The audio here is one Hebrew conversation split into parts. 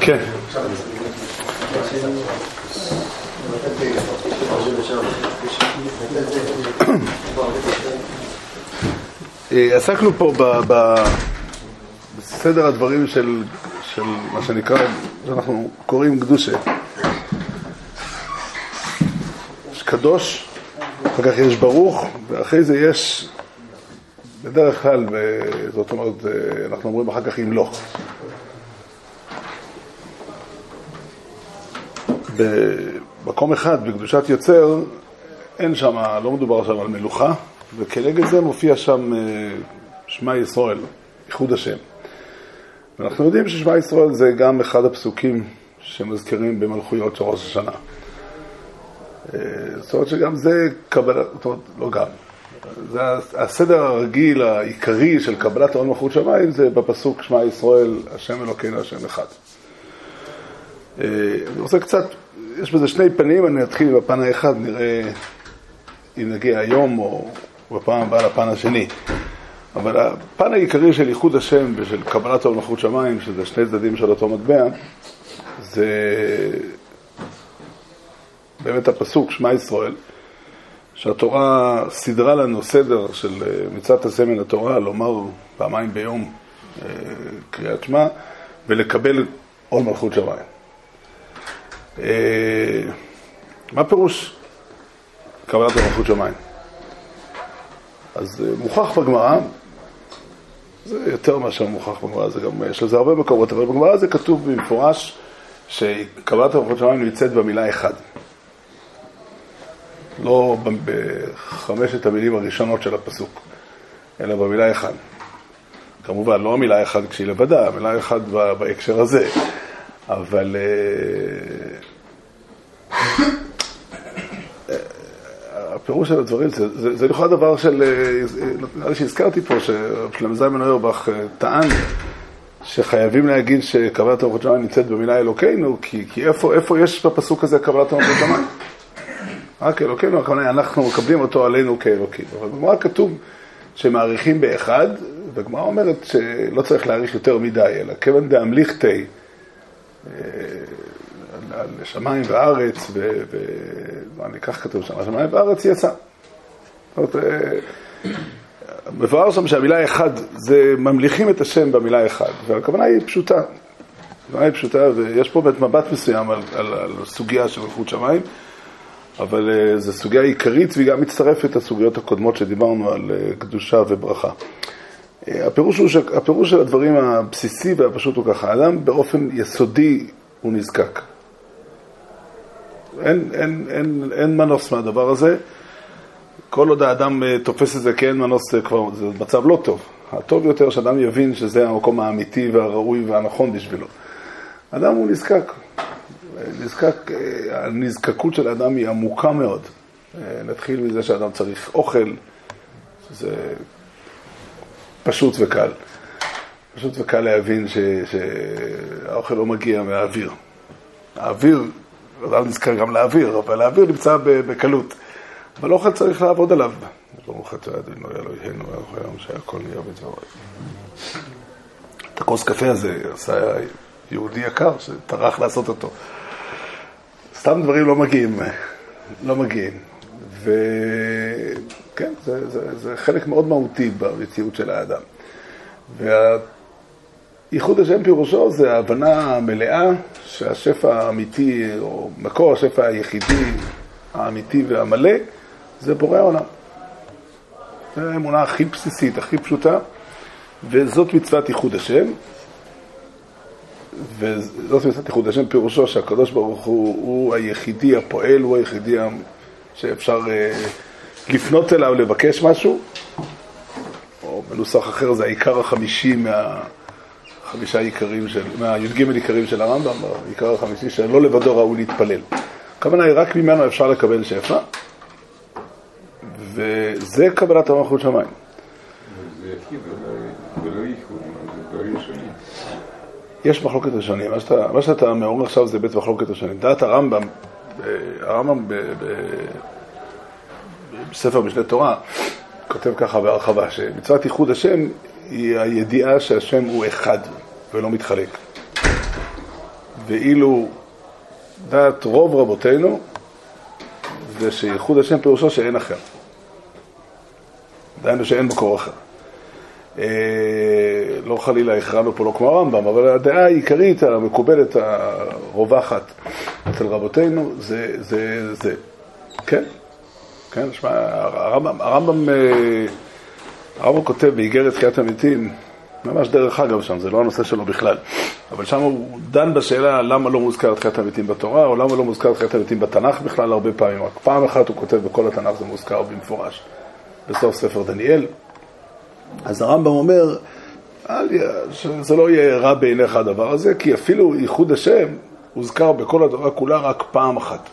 כן. אה, עסקנו פה בסדר הדברים של, של מה שנקרא, שאנחנו קוראים קדושה. יש קדוש, אחר כך יש ברוך, ואחרי זה יש, בדרך כלל, זאת אומרת, אה, אנחנו אומרים אחר כך ימלוך. במקום אחד, בקדושת יוצר, אין שם, לא מדובר שם על מלוכה, וכנגד זה מופיע שם אה, שמע ישראל, איחוד השם. ואנחנו יודעים ששמע ישראל זה גם אחד הפסוקים שמזכירים במלכויות של ראש השנה. אה, זאת אומרת שגם זה קבלת, זאת אומרת, לא גם. זה הסדר הרגיל העיקרי של קבלת עול מלכות שמיים זה בפסוק שמע ישראל, השם אלוקינו, השם אחד. אה, אני רוצה קצת, יש בזה שני פנים, אני אתחיל בפן האחד, נראה אם נגיע היום או בפעם הבאה לפן השני. אבל הפן העיקרי של ייחוד השם ושל קבלת עול מלכות שמיים, שזה שני צדדים של אותו מטבע, זה באמת הפסוק, שמע ישראל, שהתורה סידרה לנו סדר של מצוות עשה מן התורה, לומר פעמיים ביום אה, קריאת שמע, ולקבל עול מלכות שמיים. אה, מה פירוש קבלת מלכות שמיים? אז אה, מוכח בגמרא, זה יותר מאשר מוכח בגמרא, זה גם, יש לזה הרבה מקומות, אבל בגמרא זה כתוב במפורש שקבלת מלכות שמיים נמצאת במילה אחד. לא בחמשת המילים הראשונות של הפסוק, אלא במילה אחד. כמובן, לא המילה אחד כשהיא לבדה, המילה אחד בהקשר הזה, אבל... אה, הפירוש של הדברים, זה, זה, לכאורה דבר של, אה, נראה לי שהזכרתי פה, ששלמה זלמן אוירבך אה, טען שחייבים להגיד שקבלת המלכות שמיים נמצאת במילה אלוקינו, כי, כי איפה, איפה יש בפסוק הזה קבלת המלכות שמיים? רק אלוקינו, הכוונה, אנחנו מקבלים אותו עלינו כאלוקים. אבל בגמרא כתוב שמעריכים באחד, והגמרא אומרת שלא צריך להעריך יותר מדי, אלא כיוון דאמליכתי, אה, על שמיים וארץ, ואני כך כתוב שם, שמיים וארץ יצא. זאת אומרת, אה, מבואר שם שהמילה אחד, זה ממליכים את השם במילה אחד, והכוונה היא פשוטה. הכוונה היא פשוטה, ויש פה באמת מבט מסוים על, על, על סוגיה של מלכות שמיים, אבל uh, זו סוגיה עיקרית והיא גם מצטרפת לסוגיות הקודמות שדיברנו על uh, קדושה וברכה. הפירוש, הוא, הפירוש של הדברים הבסיסי והפשוט הוא ככה, האדם באופן יסודי הוא נזקק. אין, אין, אין, אין מנוס מהדבר הזה. כל עוד האדם אה, תופס את זה כאין מנוס, אה, כבר זה מצב לא טוב. הטוב יותר שאדם יבין שזה המקום האמיתי והראוי והנכון בשבילו. אדם הוא נזקק. נזקק, אה, הנזקקות של האדם היא עמוקה מאוד. נתחיל מזה שאדם צריך אוכל, שזה פשוט וקל. פשוט וקל להבין ש, שהאוכל לא מגיע מהאוויר. האוויר אדם נזכר גם להעביר, אבל להעביר נמצא בקלות. אבל אוכל צריך לעבוד עליו. ברוך אתה אדינו אלוהינו, היום שהכל נהיה בדברו. את הכוס קפה הזה עשה יהודי יקר שטרח לעשות אותו. סתם דברים לא מגיעים, לא מגיעים. וכן, זה, זה, זה חלק מאוד מהותי במציאות של האדם. וה... ייחוד השם פירושו זה ההבנה המלאה שהשפע האמיתי, או מקור השפע היחידי, האמיתי והמלא, זה בורא העולם. זו האמונה הכי בסיסית, הכי פשוטה, וזאת מצוות ייחוד השם. וזאת מצוות ייחוד השם פירושו שהקדוש ברוך הוא, הוא היחידי הפועל, הוא היחידי שאפשר אה, לפנות אליו לבקש משהו, או בנוסח אחר זה העיקר החמישי מה... חמישה עיקרים של, מהי"ג עיקרים של הרמב"ם, העיקר החמישי, שלא לבדו ראוי להתפלל. הכוונה היא, רק ממנו אפשר לקבל שפע, וזה קבלת המלכות שמיים. יש מחלוקת ראשונים, מה שאתה, מה שאתה מעורר עכשיו זה בית מחלוקת ראשונים. דעת הרמב"ם, הרמב"ם בספר משנה תורה, כותב ככה בהרחבה, שמצוות ייחוד השם היא הידיעה שהשם הוא אחד. ולא מתחלק. ואילו דעת רוב רבותינו זה שייחוד השם פירושו שאין אחר. דהיינו שאין מקור אחר. אה, לא חלילה הכרענו פה לא כמו הרמב"ם, אבל הדעה העיקרית המקובלת, הרווחת אצל רבותינו, זה זה. זה. כן, כן, שמע, הרמב"ם, הרמב"ם, אה, הרמב"ם כותב באיגרת תחיית המתים, ממש דרך אגב שם, זה לא הנושא שלו בכלל, אבל שם הוא דן בשאלה למה לא מוזכר תחיית המתים בתורה, או למה לא מוזכר תחיית המתים בתנ"ך בכלל הרבה פעמים, רק פעם אחת הוא כותב בכל התנ"ך זה מוזכר במפורש, בסוף ספר דניאל. אז הרמב"ם אומר, שזה לא יהיה רע בעיניך הדבר הזה, כי אפילו ייחוד השם הוזכר בכל התורה כולה רק פעם אחת.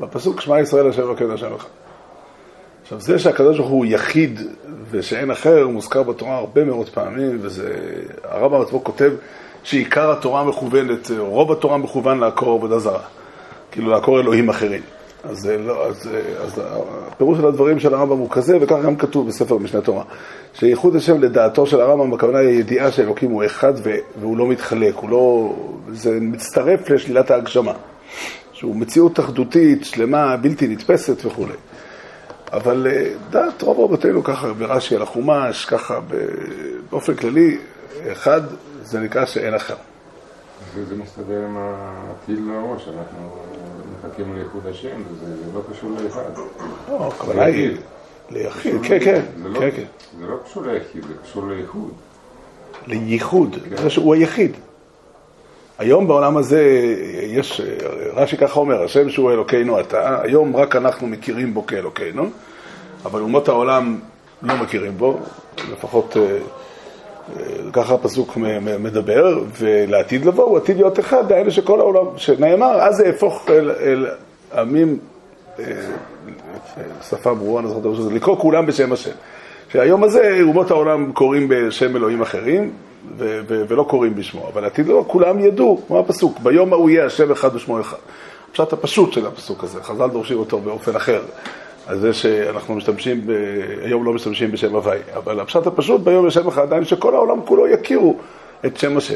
בפסוק שמע ישראל השם אלוקינו השם אחד. עכשיו זה שהקדוש ברוך הוא יחיד ושאין אחר מוזכר בתורה הרבה מאוד פעמים וזה, הרב עצמו כותב שעיקר התורה מכוונת, רוב התורה מכוון לעקור עבודה זרה, כאילו לעקור אלוהים אחרים. אז, לא, אז, אז הפירוש של הדברים של הרמב"ם הוא כזה, וכך גם כתוב בספר משנה תורה. שייחוד השם לדעתו של הרמב"ם, הכוונה היא הידיעה שאלוקים הוא אחד והוא לא מתחלק, הוא לא... זה מצטרף לשלילת ההגשמה. שהוא מציאות אחדותית, שלמה, בלתי נתפסת וכולי. אבל אה, דעת רוב רבותינו ככה ברש"י על החומש, ככה באופן כללי, אחד זה נקרא שאין אחר. זה מסתדר עם הטיל לראש, אנחנו מחכים לאיחוד השם, זה לא קשור לאחד. לא, הכוונה היא ליחיד, כן, כן, לא- כן, כן. זה לא קשור ליחיד, זה קשור לייחוד. לייחוד, כן. הוא היחיד. היום בעולם הזה יש, רש"י ככה אומר, השם שהוא אלוקינו אתה, היום רק אנחנו מכירים בו כאלוקינו, אבל אומות העולם לא מכירים בו, לפחות אה, ככה הפסוק מדבר, ולעתיד לבוא הוא עתיד להיות אחד, דהיינו שכל העולם, שנאמר, אז זה יהפוך אל, אל עמים, אה, שפה ברורה, אני זוכר את זה, לקרוא כולם בשם השם. שהיום הזה אומות העולם קוראים בשם אלוהים אחרים, ו- ו- ולא קוראים בשמו, אבל עתיד לא, כולם ידעו, כמו הפסוק, ביום ההוא יהיה השם אחד ושמו אחד. הפשט הפשוט של הפסוק הזה, חז"ל דורשים אותו באופן אחר, על זה שאנחנו משתמשים, ב... היום לא משתמשים בשם הוואי, אבל הפשט הפשוט ביום יש שם אחד, עדיין שכל העולם כולו יכירו את שם השם.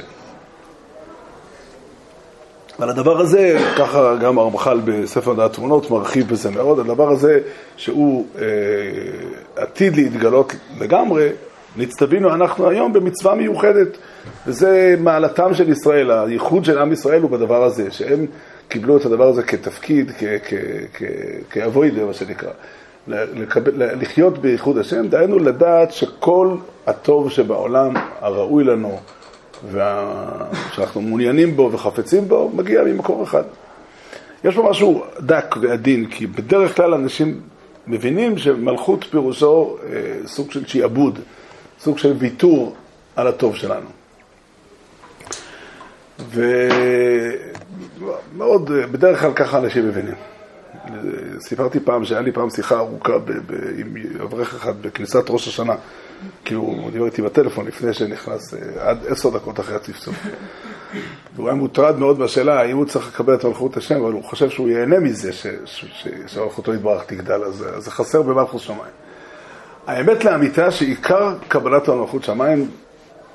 על הדבר הזה, ככה גם הרמח"ל בספר דעת תמונות מרחיב בזה מאוד, הדבר הזה שהוא אה, עתיד להתגלות לגמרי, נצטווינו אנחנו היום במצווה מיוחדת, וזה מעלתם של ישראל, הייחוד של עם ישראל הוא בדבר הזה, שהם קיבלו את הדבר הזה כתפקיד, כאבוידה, מה שנקרא. לקבל, לחיות בייחוד השם, דהיינו לדעת שכל הטוב שבעולם, הראוי לנו, ושאנחנו מעוניינים בו וחפצים בו, מגיע ממקור אחד. יש פה משהו דק ועדין, כי בדרך כלל אנשים מבינים שמלכות פירושו אה, סוג של שעבוד. סוג של ויתור על הטוב שלנו. ומאוד, בדרך כלל ככה אנשים מבינים. סיפרתי פעם שהיה לי פעם שיחה ארוכה ב- ב- עם אברך אחד בכניסת ראש השנה, כי הוא דיבר איתי בטלפון לפני שנכנס, אה, עד עשר דקות אחרי הצפצוף. והוא היה מוטרד מאוד בשאלה האם הוא צריך לקבל את מלכות השם, אבל הוא חושב שהוא ייהנה מזה שמלכותו יתברך תגדל, אז זה חסר במלכות שמיים. האמת לאמיתה שעיקר קבלת המלכות שמיים,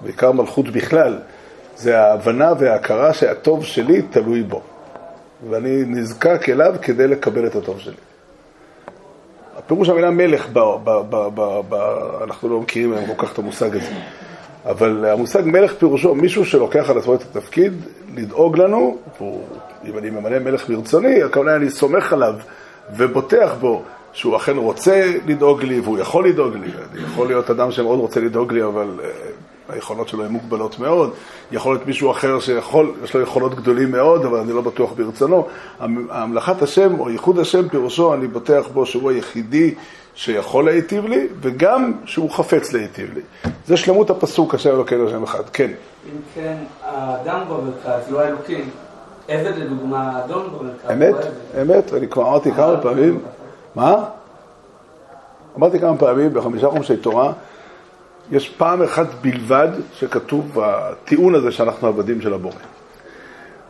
ועיקר מלכות בכלל, זה ההבנה וההכרה שהטוב שלי תלוי בו. ואני נזקק אליו כדי לקבל את הטוב שלי. הפירוש המילה מלך, ב, ב, ב, ב, ב, אנחנו לא מכירים היום כל כך את המושג הזה, אבל המושג מלך פירושו מישהו שלוקח על עצמו את התפקיד לדאוג לנו, והוא, אם אני ממנה מלך ברצוני, הכוונה אני סומך עליו ובוטח בו שהוא אכן רוצה לדאוג לי והוא יכול לדאוג לי. אני יכול להיות אדם שמאוד רוצה לדאוג לי, אבל uh, היכולות שלו הן מוגבלות מאוד. יכול להיות מישהו אחר שיכול, יש לו יכולות גדולים מאוד, אבל אני לא בטוח ברצונו. המלאכת השם או ייחוד השם פירושו, אני בוטח בו שהוא היחידי שיכול להיטיב לי, וגם שהוא חפץ להיטיב לי. זה שלמות הפסוק, אשר אלוקינו השם אחד. כן. אם כן, האדם במרכז, לא האלוקים. עבד לדוגמה, האדון במרכז. אמת, אמת, אני כבר אמרתי כמה פעמים. מה? אמרתי כמה פעמים בחמישה חומשי תורה, יש פעם אחת בלבד שכתוב בטיעון הזה שאנחנו עבדים של הבורא.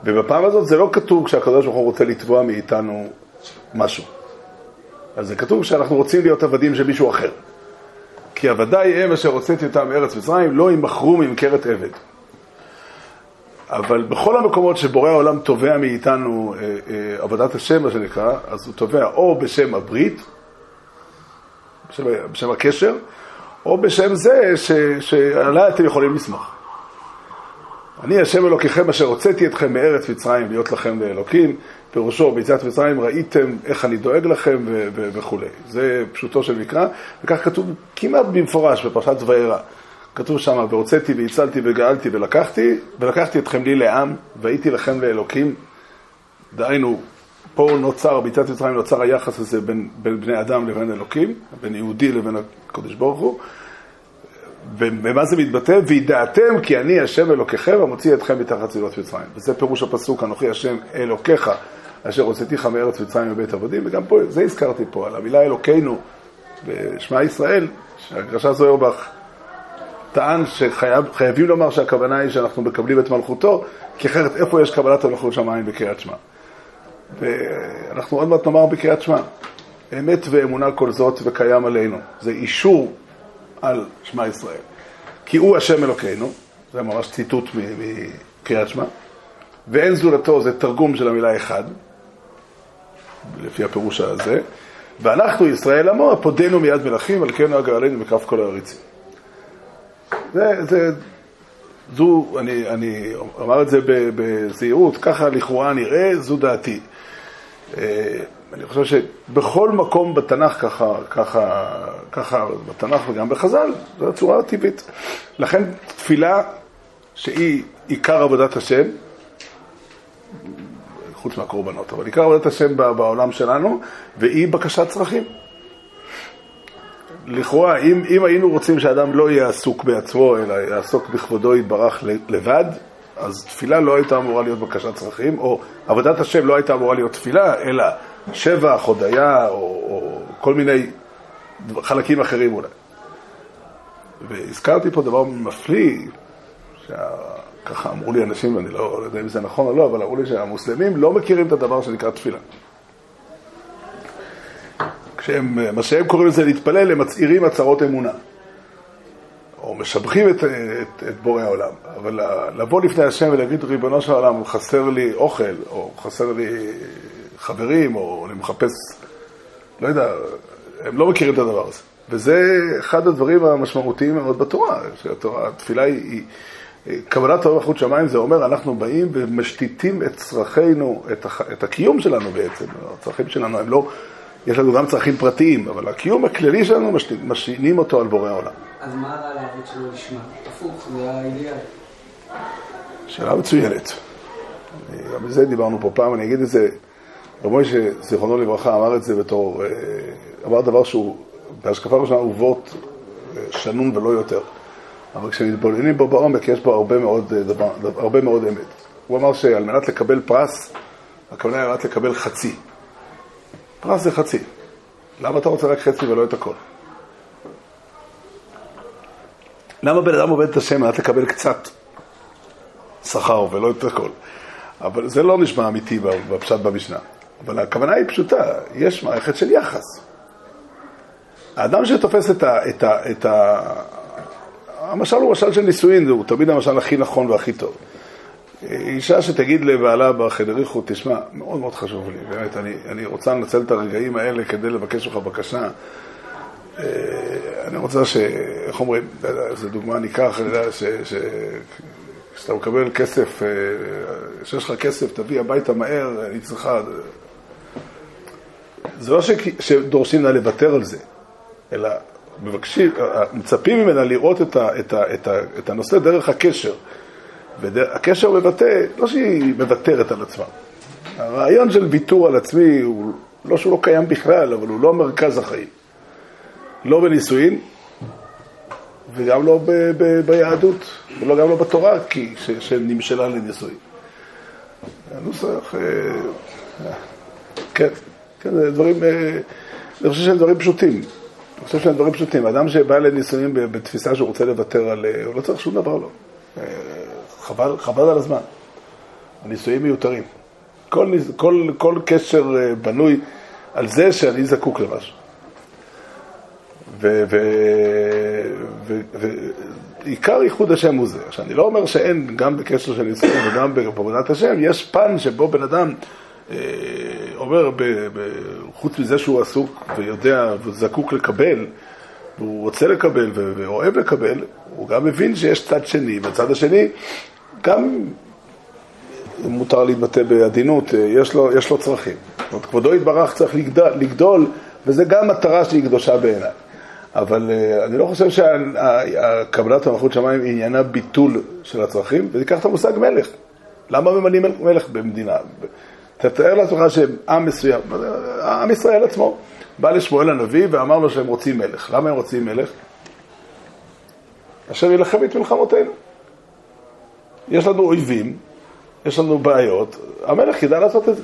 ובפעם הזאת זה לא כתוב כשהקדוש ברוך הוא רוצה לתבוע מאיתנו משהו. אז זה כתוב שאנחנו רוצים להיות עבדים של מישהו אחר. כי הוודאי הם אשר הוצאתי אותם מארץ מצרים, לא ימכרו ממכרת עבד. אבל בכל המקומות שבורא העולם תובע מאיתנו אה, אה, עבודת השם, מה שנקרא, אז הוא תובע או בשם הברית, בשם, בשם הקשר, או בשם זה ש, שעליי אתם יכולים לסמוך. אני השם אלוקיכם אשר הוצאתי אתכם מארץ מצרים להיות לכם לאלוקים, פירושו ביציאת מצרים ראיתם איך אני דואג לכם וכולי. זה פשוטו של מקרא, וכך כתוב כמעט במפורש בפרשת וארא. כתוב שם, והוצאתי והצלתי וגאלתי ולקחתי, ולקחתי אתכם לי לעם, והייתי לכם לאלוקים. דהיינו, פה נוצר, ביציאת מצרים נוצר היחס הזה בין, בין בני אדם לבין אלוקים, בין יהודי לבין הקדוש ברוך הוא. ומה זה מתבטא? וידעתם כי אני השם אלוקיכם המוציא אתכם מתחת צבאות מצרים. וזה פירוש הפסוק, אנוכי השם אלוקיך, אשר הוצאתיך מארץ מצרים מבית עבדים, וגם פה, זה הזכרתי פה, על המילה אלוקינו בשמע ישראל, שהגרשה זוהרבך טען שחייבים לומר שהכוונה היא שאנחנו מקבלים את מלכותו, כי אחרת איפה יש קבלת המלכות שמיים בקריאת שמע? ואנחנו עוד מעט נאמר בקריאת שמע, אמת ואמונה כל זאת וקיים עלינו. זה אישור על שמע ישראל. כי הוא השם אלוקינו, זה ממש ציטוט מקריאת שמע, ואין זולתו זה תרגום של המילה אחד, לפי הפירוש הזה, ואנחנו ישראל עמו, הפודנו מיד מלכים, על כן הגר עלינו מקרב כל העריצים. זה, זה, זו, אני, אני אומר את זה בזהירות, ככה לכאורה נראה, זו דעתי. אה, אני חושב שבכל מקום בתנ"ך ככה, ככה, ככה בתנ"ך וגם בחז"ל, זו הצורה הטבעית. לכן תפילה שהיא עיקר עבודת השם, חוץ מהקורבנות, אבל עיקר עבודת השם בעולם שלנו, והיא בקשת צרכים. לכאורה, אם, אם היינו רוצים שאדם לא יהיה עסוק בעצמו, אלא יעסוק בכבודו יתברך לבד, אז תפילה לא הייתה אמורה להיות בקשת צרכים, או עבודת השם לא הייתה אמורה להיות תפילה, אלא שבח, הודיה, או, או כל מיני חלקים אחרים אולי. והזכרתי פה דבר מפליא, שככה אמרו לי אנשים, ואני לא יודע אם זה נכון או לא, אבל אמרו לי שהמוסלמים לא מכירים את הדבר שנקרא תפילה. כשהם, מה שהם קוראים לזה להתפלל, הם מצהירים הצהרות אמונה. או משבחים את, את, את בורא העולם. אבל לבוא לפני השם ולהגיד, ריבונו של העולם, חסר לי אוכל, או חסר לי חברים, או אני מחפש, לא יודע, הם לא מכירים את הדבר הזה. וזה אחד הדברים המשמעותיים מאוד בתורה, שהתורה, התפילה היא, היא קבלת תורה בחוץ שמיים, זה אומר, אנחנו באים ומשתיתים את צרכינו, את, הח, את הקיום שלנו בעצם, הצרכים שלנו הם לא, יש לנו גם צרכים פרטיים, אבל הקיום הכללי שלנו, משעינים אותו על בורא העולם. אז מה רע לעבוד שלא לשמה? הפוך, זה האידיאל. שאלה מצוינת. גם בזה דיברנו פה פעם, אני אגיד את זה, רב מוישה, זיכרונו לברכה, אמר את זה בתור, אה, אמר דבר שהוא, בהשקפה ראשונה הוא וורט אה, שנון ולא יותר. אבל כשמתבוננים בו בעומק, יש בו הרבה מאוד, אה, דבר, הרבה מאוד אמת. הוא אמר שעל מנת לקבל פרס, הכוונה היא רק לקבל חצי. פרס זה חצי. למה אתה רוצה רק חצי ולא את הכל? למה בן אדם עובד את השם על מנת לקבל קצת שכר ולא את הכל? אבל זה לא נשמע אמיתי בפשט במשנה. אבל הכוונה היא פשוטה, יש מערכת של יחס. האדם שתופס את ה... את ה, את ה המשל הוא משל של נישואין, הוא תמיד המשל הכי נכון והכי טוב. אישה שתגיד לבעלה בחדר איכות, תשמע, מאוד מאוד חשוב לי, באמת, אני, אני רוצה לנצל את הרגעים האלה כדי לבקש ממך בקשה. אה, אני רוצה ש... איך אומרים, זו דוגמה ניקח, אני יודע, כשאתה מקבל כסף, כשיש אה, לך כסף, תביא הביתה מהר, אני צריכה... זה לא ש... שדורשים לה לוותר על זה, אלא מבקשים, מצפים ממנה לראות את, ה... את, ה... את, ה... את הנושא דרך הקשר. והקשר מבטא, לא שהיא מוותרת על עצמה. הרעיון של ויתור על עצמי הוא לא שהוא לא קיים בכלל, אבל הוא לא מרכז החיים. לא בנישואין, וגם לא ב- ב- ביהדות, וגם לא בתורה, כי ש- שנמשלה לנישואין. הנוסח, אה, כן, כן, זה דברים, אה, אני חושב שהם דברים פשוטים. אני חושב שהם דברים פשוטים. אדם שבא לנישואין בתפיסה שהוא רוצה לוותר על... אה, הוא לא צריך שום דבר, לא. חבל, חבל על הזמן. הנישואים מיותרים. כל, כל, כל קשר בנוי על זה שאני זקוק למשהו. ועיקר ייחוד השם הוא זה. עכשיו, אני לא אומר שאין, גם בקשר של נישואים וגם בעבודת השם, יש פן שבו בן אדם אה, אומר, ב, ב, חוץ מזה שהוא עסוק ויודע וזקוק לקבל, והוא רוצה לקבל ואוהב לקבל, הוא גם מבין שיש צד שני, והצד השני גם, אם מותר להתבטא בעדינות, אה, יש לו, יש לו צרכים. זאת אומרת, כבודו יתברך צריך לגדול, לגדול, וזה גם מטרה שהיא קדושה בעיניי. אבל uh, אני לא חושב שקבלת המלכות שמיים עניינה ביטול של הצרכים, ותיקח את המושג מלך. למה ממנים מלך במדינה? תתאר לעצמך שעם מסוים, עם ישראל עצמו, בא לשמואל הנביא ואמר לו שהם רוצים מלך. למה הם רוצים מלך? אשר ילחם את מלחמותינו. יש לנו אויבים, יש לנו בעיות, המלך ידע לעשות את זה.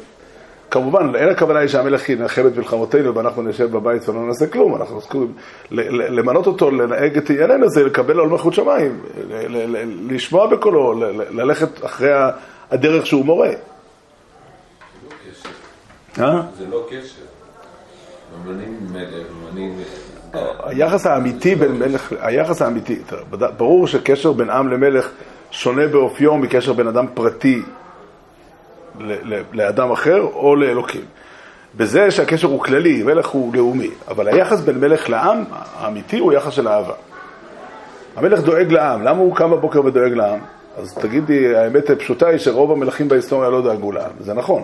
כמובן, אין הכוונה היא שהמלך ינחם את מלחמותינו ואנחנו נשב בבית ולא נעשה כלום, אנחנו עוסקים, למנות אותו, לנהג את ענייננו זה לקבל עול מלכות שמיים, לשמוע בקולו, ללכת אחרי הדרך שהוא מורה. אה? זה לא קשר. ממנים מלך, ממנים... היחס האמיתי בין מלך, היחס האמיתי, ברור שקשר בין עם למלך שונה באופיו מקשר בין אדם פרטי לאדם אחר או לאלוקים. בזה שהקשר הוא כללי, מלך הוא לאומי, אבל היחס בין מלך לעם, האמיתי, הוא יחס של אהבה. המלך דואג לעם, למה הוא קם בבוקר ודואג לעם? אז תגידי, האמת הפשוטה היא שרוב המלכים בהיסטוריה לא דאגו לעם, זה נכון.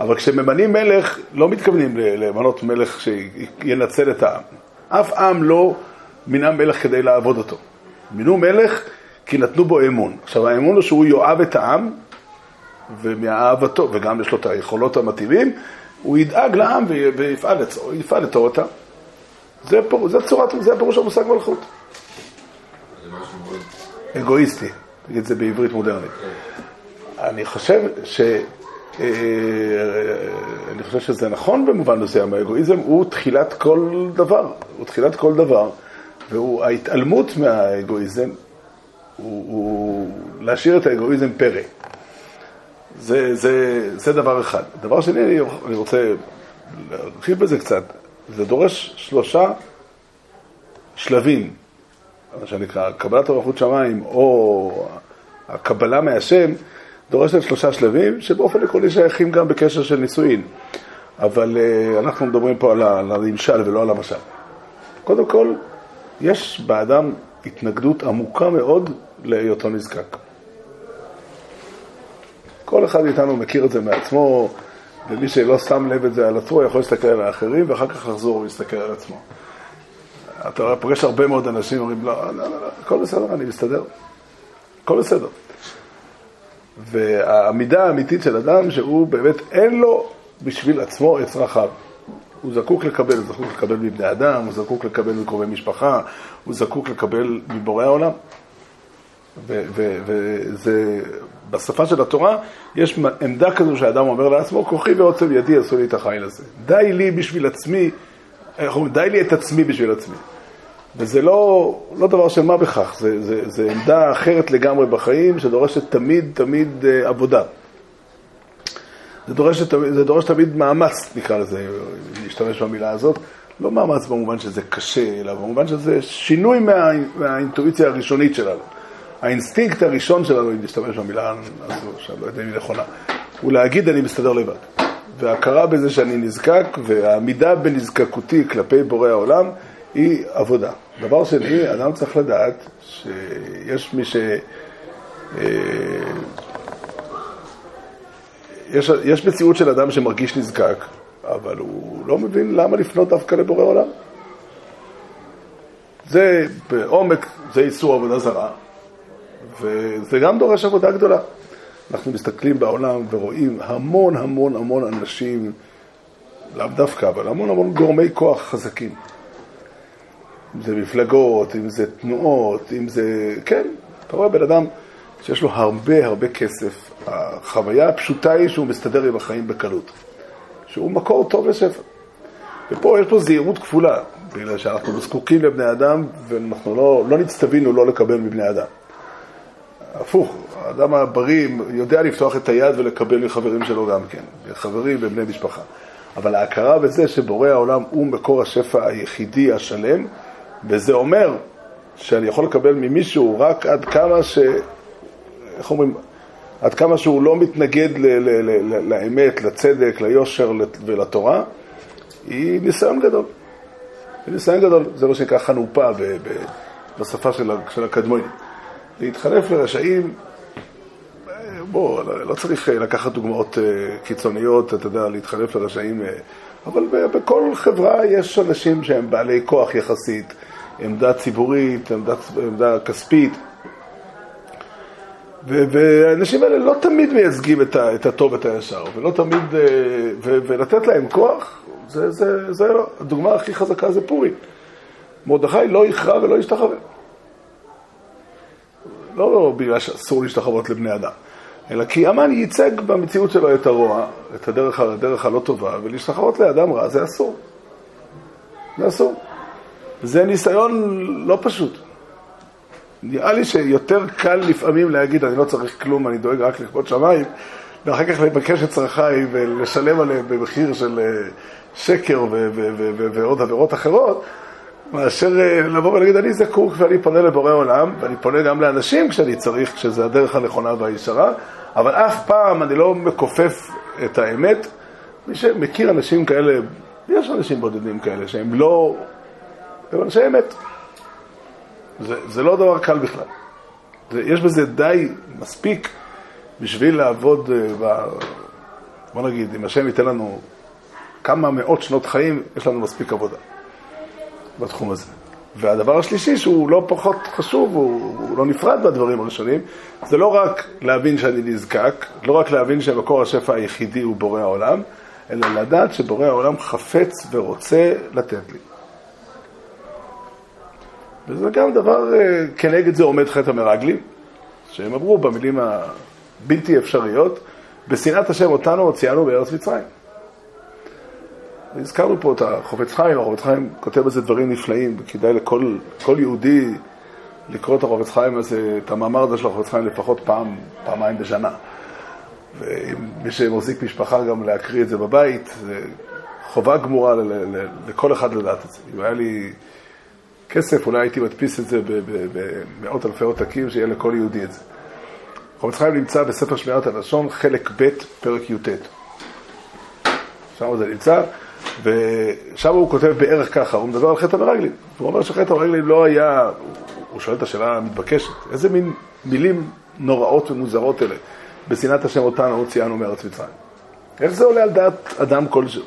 אבל כשממנים מלך, לא מתכוונים למנות מלך שינצל את העם. אף עם לא מינה מלך כדי לעבוד אותו. מינו מלך כי נתנו בו אמון. עכשיו, האמון הוא שהוא יאהב את העם, ומאהבתו, וגם יש לו את היכולות המתאימים, הוא ידאג לעם ויפעל לתורתה. זה, זה, צורת, זה הפירוש המושג מלכות. אגואיסטי, תגיד את זה בעברית מודרנית. אני חושב ש... אה, אני חושב שזה נכון במובן מסוים, האגואיזם הוא תחילת כל דבר, הוא תחילת כל דבר, וההתעלמות מהאגואיזם הוא, הוא להשאיר את האגואיזם פרא. זה, זה, זה דבר אחד. דבר שני, אני, רוצה להרחיב בזה קצת. זה דורש שלושה שלבים, מה שנקרא, קבלת אורחות שמיים או הקבלה מהשם, דורשת שלושה שלבים, שבאופן עקרוני שייכים גם בקשר של נישואין. אבל uh, אנחנו מדברים פה על הנמשל ולא על המשל. קודם כל, יש באדם התנגדות עמוקה מאוד להיותו נזקק. כל אחד מאיתנו מכיר את זה מעצמו, ומי שלא שם לב את זה על עצמו יכול להסתכל על האחרים ואחר כך לחזור ולהסתכל על עצמו. אתה פוגש הרבה מאוד אנשים אומרים, לא, לא, לא, לא, הכל בסדר, אני מסתדר. הכל בסדר. והעמידה האמיתית של אדם שהוא באמת אין לו בשביל עצמו את צרכיו. הוא זקוק לקבל, הוא זקוק לקבל מבני אדם, הוא זקוק לקבל מקרובי משפחה, הוא זקוק לקבל מבורא העולם. וזה, בשפה של התורה, יש עמדה כזו שהאדם אומר לעצמו, כוחי ועוצם ידי עשו לי את החיל הזה. די לי בשביל עצמי, די לי את עצמי בשביל עצמי. וזה לא, לא דבר של מה בכך, זה, זה, זה עמדה אחרת לגמרי בחיים, שדורשת תמיד תמיד אה, עבודה. זה דורש, זה דורש תמיד מאמץ, נקרא לזה, להשתמש במילה הזאת. לא מאמץ במובן שזה קשה, אלא במובן שזה שינוי מה, מהאינטואיציה הראשונית שלנו. האינסטינקט הראשון שלנו, אם נשתמש במילה הזו, שאני לא יודע אם היא נכונה, הוא להגיד אני מסתדר לבד. וההכרה בזה שאני נזקק, והעמידה בנזקקותי כלפי בורא העולם, היא עבודה. דבר שני, אדם צריך לדעת שיש מי ש... אה, יש, יש מציאות של אדם שמרגיש נזקק, אבל הוא לא מבין למה לפנות דווקא לבורא עולם. זה בעומק, זה איסור עבודה זרה, וזה גם דורש עבודה גדולה. אנחנו מסתכלים בעולם ורואים המון המון המון אנשים, לאו דווקא, אבל המון המון גורמי כוח חזקים. אם זה מפלגות, אם זה תנועות, אם זה... כן, אתה רואה בן אדם שיש לו הרבה הרבה כסף. החוויה הפשוטה היא שהוא מסתדר עם החיים בקלות. שהוא מקור טוב לשפע. ופה יש פה זהירות כפולה, בגלל שאנחנו זקוקים לבני אדם ואנחנו לא, לא נצטווינו לא לקבל מבני אדם. הפוך, האדם הבריא יודע לפתוח את היד ולקבל מחברים שלו גם כן, חברים ובני משפחה. אבל ההכרה בזה שבורא העולם הוא מקור השפע היחידי השלם, וזה אומר שאני יכול לקבל ממישהו רק עד כמה ש... איך אומרים? עד כמה שהוא לא מתנגד ל- ל- ל- ל- לאמת, לצדק, ליושר ולתורה, היא ניסיון גדול. היא ניסיון גדול, זה מה שנקרא חנופה ב- ב- בשפה של, של הקדמונים. להתחלף לרשעים, בוא, לא- צריך אה, לקחת דוגמאות אה, קיצוניות, אתה יודע, להתחלף לרשעים, אה, אבל בכל חברה יש אנשים שהם בעלי כוח יחסית, עמדה ציבורית, עמדה, עמדה כספית. והאנשים האלה לא תמיד מייצגים את, הטוב ואת הישר, ולא תמיד, ולתת להם כוח, זה, זה, זה הדוגמה הכי חזקה זה פורים. מרדכי לא יכרע ולא ישתחווה. לא, לא בגלל שאסור להשתחוות לבני אדם, אלא כי המן ייצג במציאות שלו את הרוע, את הדרך, הדרך הלא טובה, ולהשתחוות לאדם רע זה אסור. זה אסור. זה ניסיון לא פשוט. נראה לי שיותר קל לפעמים להגיד, אני לא צריך כלום, אני דואג רק לכבוד שמיים, ואחר כך לבקש את צרכיי ולשלם עליהם במחיר של אה, שקר ועוד עבירות אחרות, מאשר אה, לבוא ולהגיד, אני זקוק ואני פונה לבורא עולם, ואני פונה גם לאנשים כשאני צריך, כשזה הדרך הנכונה והישרה, אבל אף פעם אני לא מכופף את האמת. מי שמכיר אנשים כאלה, יש אנשים בודדים כאלה שהם לא, הם אנשי אמת. זה, זה לא דבר קל בכלל. זה, יש בזה די מספיק בשביל לעבוד, אה, ב, בוא נגיד, אם השם ייתן לנו כמה מאות שנות חיים, יש לנו מספיק עבודה בתחום הזה. והדבר השלישי, שהוא לא פחות חשוב, הוא, הוא לא נפרד מהדברים הראשונים, זה לא רק להבין שאני נזקק, לא רק להבין שמקור השפע היחידי הוא בורא העולם, אלא לדעת שבורא העולם חפץ ורוצה לתת לי. וזה גם דבר, אה, כנגד זה עומד חטא המרגלים, שהם אמרו במילים הבלתי אפשריות, בשנאת השם אותנו הוציאנו בארץ מצרים. הזכרנו פה את החופץ חיים, החופץ חיים כותב בזה דברים נפלאים, וכדאי לכל כל יהודי לקרוא את החופץ חיים הזה, את המאמר הזה של החופץ חיים לפחות פעם, פעמיים בשנה. ומי שמחזיק משפחה גם להקריא את זה בבית, זה חובה גמורה ל- ל- לכל אחד לדעת את זה. אם היה לי כסף, אולי הייתי מדפיס את זה במאות אלפי עותקים, שיהיה לכל יהודי את זה. חופץ חיים נמצא בספר שמירת הלשון, חלק ב', פרק י"ט. שם זה נמצא, ושם הוא כותב בערך ככה, הוא מדבר על חטא המרגלים. הוא אומר שחטא המרגלים לא היה, הוא שואל את השאלה המתבקשת, איזה מין מילים נוראות ומוזרות אלה, בשנאת השם אותנו הוציאנו מארץ מצרים. איך זה עולה על דעת אדם כלשהו?